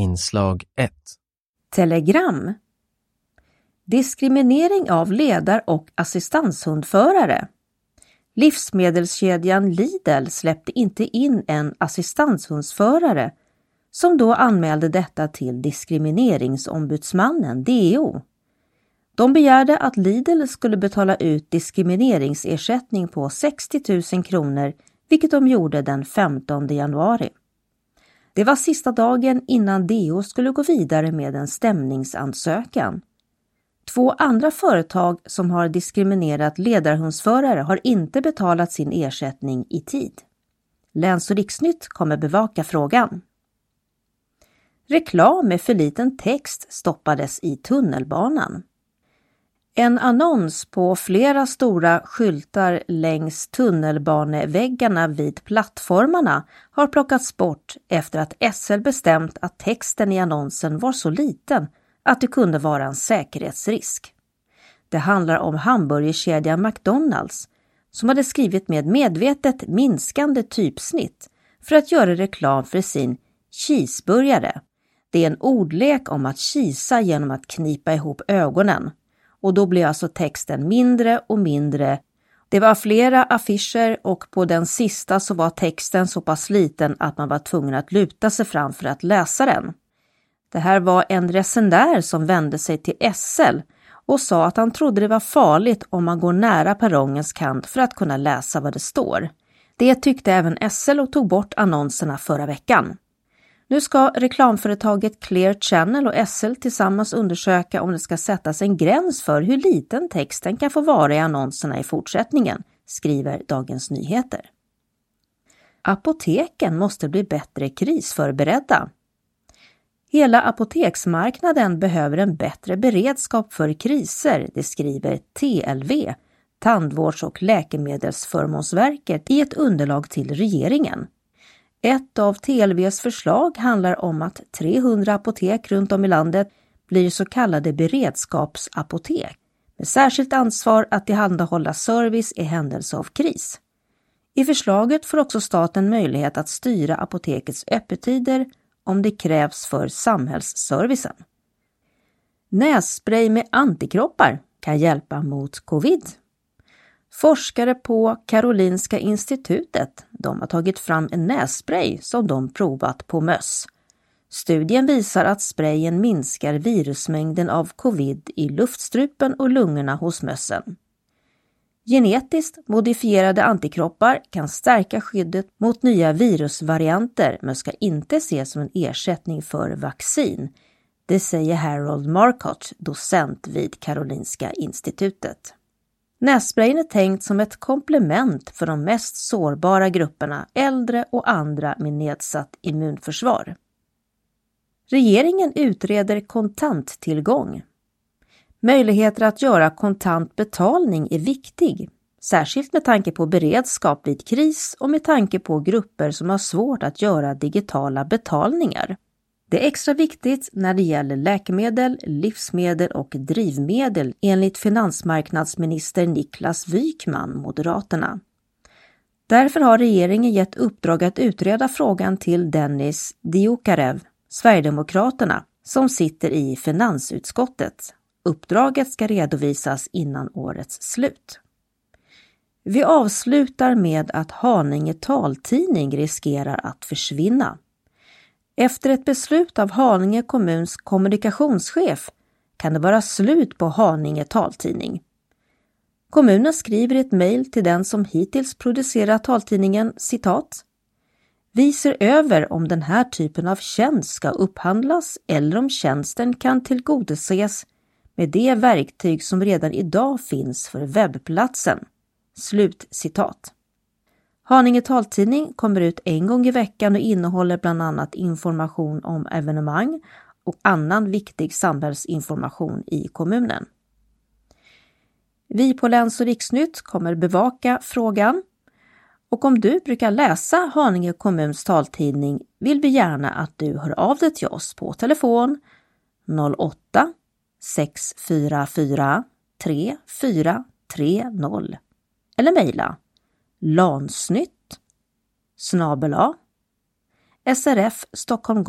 Inslag 1 Telegram Diskriminering av ledar och assistanshundförare. Livsmedelskedjan Lidl släppte inte in en assistanshundsförare som då anmälde detta till Diskrimineringsombudsmannen, DO. De begärde att Lidl skulle betala ut diskrimineringsersättning på 60 000 kronor, vilket de gjorde den 15 januari. Det var sista dagen innan DO skulle gå vidare med en stämningsansökan. Två andra företag som har diskriminerat ledarhundsförare har inte betalat sin ersättning i tid. Läns och riksnytt kommer bevaka frågan. Reklam med för liten text stoppades i tunnelbanan. En annons på flera stora skyltar längs tunnelbaneväggarna vid plattformarna har plockats bort efter att SL bestämt att texten i annonsen var så liten att det kunde vara en säkerhetsrisk. Det handlar om hamburgerkedjan McDonalds som hade skrivit med medvetet minskande typsnitt för att göra reklam för sin cheeseburgare. Det är en ordlek om att kisa genom att knipa ihop ögonen och då blir alltså texten mindre och mindre. Det var flera affischer och på den sista så var texten så pass liten att man var tvungen att luta sig fram för att läsa den. Det här var en resenär som vände sig till SL och sa att han trodde det var farligt om man går nära perrongens kant för att kunna läsa vad det står. Det tyckte även SL och tog bort annonserna förra veckan. Nu ska reklamföretaget Clear Channel och SL tillsammans undersöka om det ska sättas en gräns för hur liten texten kan få vara i annonserna i fortsättningen, skriver Dagens Nyheter. Apoteken måste bli bättre krisförberedda. Hela apoteksmarknaden behöver en bättre beredskap för kriser, det skriver TLV, Tandvårds och läkemedelsförmånsverket, i ett underlag till regeringen. Ett av TLVs förslag handlar om att 300 apotek runt om i landet blir så kallade beredskapsapotek med särskilt ansvar att tillhandahålla service i händelse av kris. I förslaget får också staten möjlighet att styra apotekets öppettider om det krävs för samhällsservicen. Nässpray med antikroppar kan hjälpa mot covid. Forskare på Karolinska institutet de har tagit fram en nässpray som de provat på möss. Studien visar att sprayen minskar virusmängden av covid i luftstrupen och lungorna hos mössen. Genetiskt modifierade antikroppar kan stärka skyddet mot nya virusvarianter men ska inte ses som en ersättning för vaccin. Det säger Harold Marcott, docent vid Karolinska institutet. Nässprayen är tänkt som ett komplement för de mest sårbara grupperna, äldre och andra med nedsatt immunförsvar. Regeringen utreder kontanttillgång. Möjligheter att göra kontant betalning är viktig, särskilt med tanke på beredskap vid kris och med tanke på grupper som har svårt att göra digitala betalningar. Det är extra viktigt när det gäller läkemedel, livsmedel och drivmedel enligt finansmarknadsminister Niklas Wykman, Moderaterna. Därför har regeringen gett uppdrag att utreda frågan till Dennis Dioukarev, Sverigedemokraterna, som sitter i finansutskottet. Uppdraget ska redovisas innan årets slut. Vi avslutar med att Haninge taltidning riskerar att försvinna. Efter ett beslut av Haninge kommuns kommunikationschef kan det vara slut på Haninge taltidning. Kommunen skriver i ett mejl till den som hittills producerat taltidningen citat vi ser över om den här typen av tjänst ska upphandlas eller om tjänsten kan tillgodoses med det verktyg som redan idag finns för webbplatsen. Slut citat. Haninge taltidning kommer ut en gång i veckan och innehåller bland annat information om evenemang och annan viktig samhällsinformation i kommunen. Vi på Läns och riksnytt kommer bevaka frågan och om du brukar läsa Haninge kommuns taltidning vill vi gärna att du hör av dig till oss på telefon 08 644 3430 eller mejla lansnytt snabel srf Stockholm